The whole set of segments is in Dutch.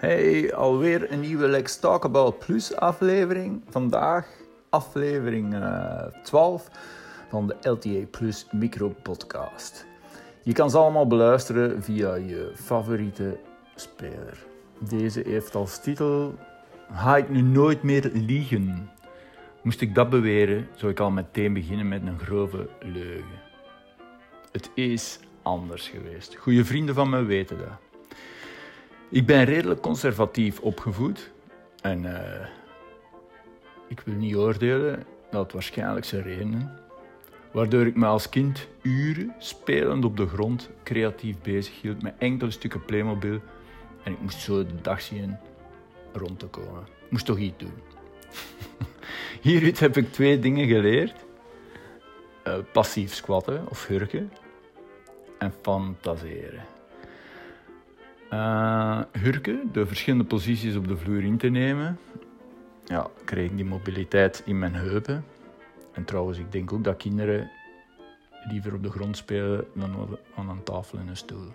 Hey, alweer een nieuwe Let's Talk About Plus aflevering. Vandaag aflevering uh, 12 van de LTA Plus Micro Podcast. Je kan ze allemaal beluisteren via je favoriete speler. Deze heeft als titel Ga ik nu nooit meer liegen? Moest ik dat beweren, zou ik al meteen beginnen met een grove leugen. Het is anders geweest. Goede vrienden van me weten dat. Ik ben redelijk conservatief opgevoed en uh, ik wil niet oordelen, dat waarschijnlijk zijn redenen, waardoor ik me als kind uren spelend op de grond creatief bezig hield met enkele stukken Playmobil en ik moest zo de dag zien rond te komen. Ik moest toch iets doen. Hieruit heb ik twee dingen geleerd. Uh, passief squatten of hurken en fantaseren. Uh, hurken, de verschillende posities op de vloer in te nemen. Ja, kreeg ik die mobiliteit in mijn heupen. En trouwens, ik denk ook dat kinderen liever op de grond spelen dan aan een tafel en een stoel.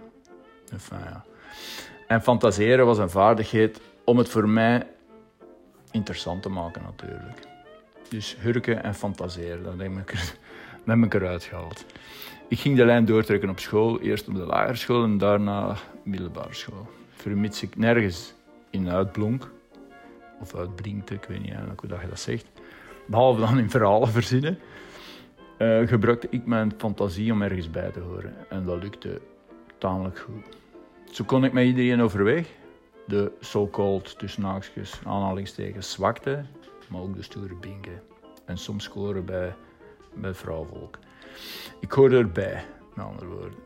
En fantaseren was een vaardigheid om het voor mij interessant te maken natuurlijk. Dus hurken en fantaseren, dat heb ik, er, dat heb ik eruit gehaald. Ik ging de lijn doortrekken op school, eerst op de lagere school en daarna middelbare school. Vermits ik nergens in uitblonk, of uitblinkte, ik weet niet eigenlijk hoe dat je dat zegt, behalve dan in verhalen verzinnen, uh, gebruikte ik mijn fantasie om ergens bij te horen. En dat lukte tamelijk goed. Zo kon ik met iedereen overweg. De so-called, tussen aanhalingstekens, zwakte, maar ook de stoere binken. En soms scoren bij, bij vrouwvolk. Ik hoorde erbij, met andere woorden.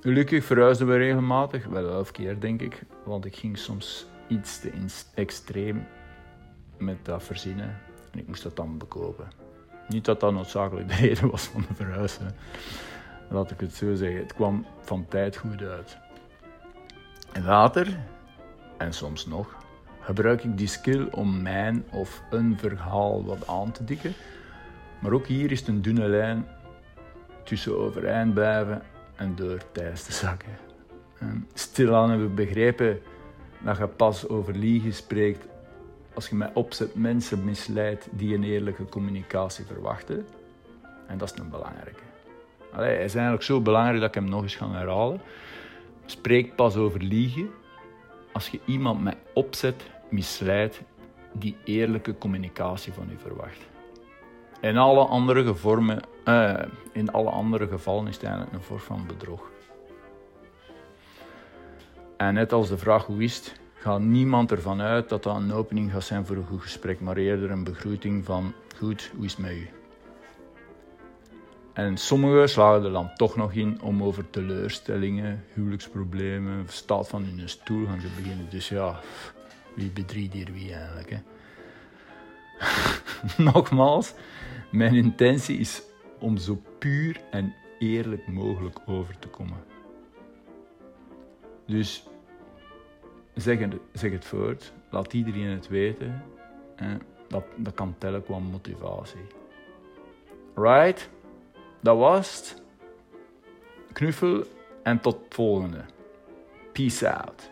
Gelukkig verhuisden we regelmatig, wel elf keer denk ik, want ik ging soms iets te extreem met dat verzinnen en ik moest dat dan bekopen. Niet dat dat noodzakelijk de reden was van de verhuizen. Laat ik het zo zeggen. Het kwam van tijd goed uit. Later, en soms nog, gebruik ik die skill om mijn of een verhaal wat aan te dikken. Maar ook hier is het een dunne lijn tussen overeind blijven en door tijdens te zakken. Stilaan hebben we begrepen dat je pas over liegen spreekt als je met opzet mensen misleidt die een eerlijke communicatie verwachten. En dat is een belangrijke. Allee, hij is eigenlijk zo belangrijk dat ik hem nog eens ga herhalen. Spreek pas over liegen als je iemand met opzet misleidt die eerlijke communicatie van u verwacht. In alle andere, vormen, uh, in alle andere gevallen is het eigenlijk een vorm van bedrog. En net als de vraag hoe is het, gaat niemand ervan uit dat dat een opening gaat zijn voor een goed gesprek, maar eerder een begroeting van goed, hoe is het met u? En sommigen slagen er dan toch nog in om over teleurstellingen, huwelijksproblemen, staat van hun stoel gaan te beginnen. Dus ja, wie bedriegt hier wie eigenlijk? Hè? Nogmaals, mijn intentie is om zo puur en eerlijk mogelijk over te komen. Dus zeg het, zeg het voort, laat iedereen het weten. Dat, dat kan tellen qua motivatie. Right? Dat was het. Knuffel en tot volgende. Peace out.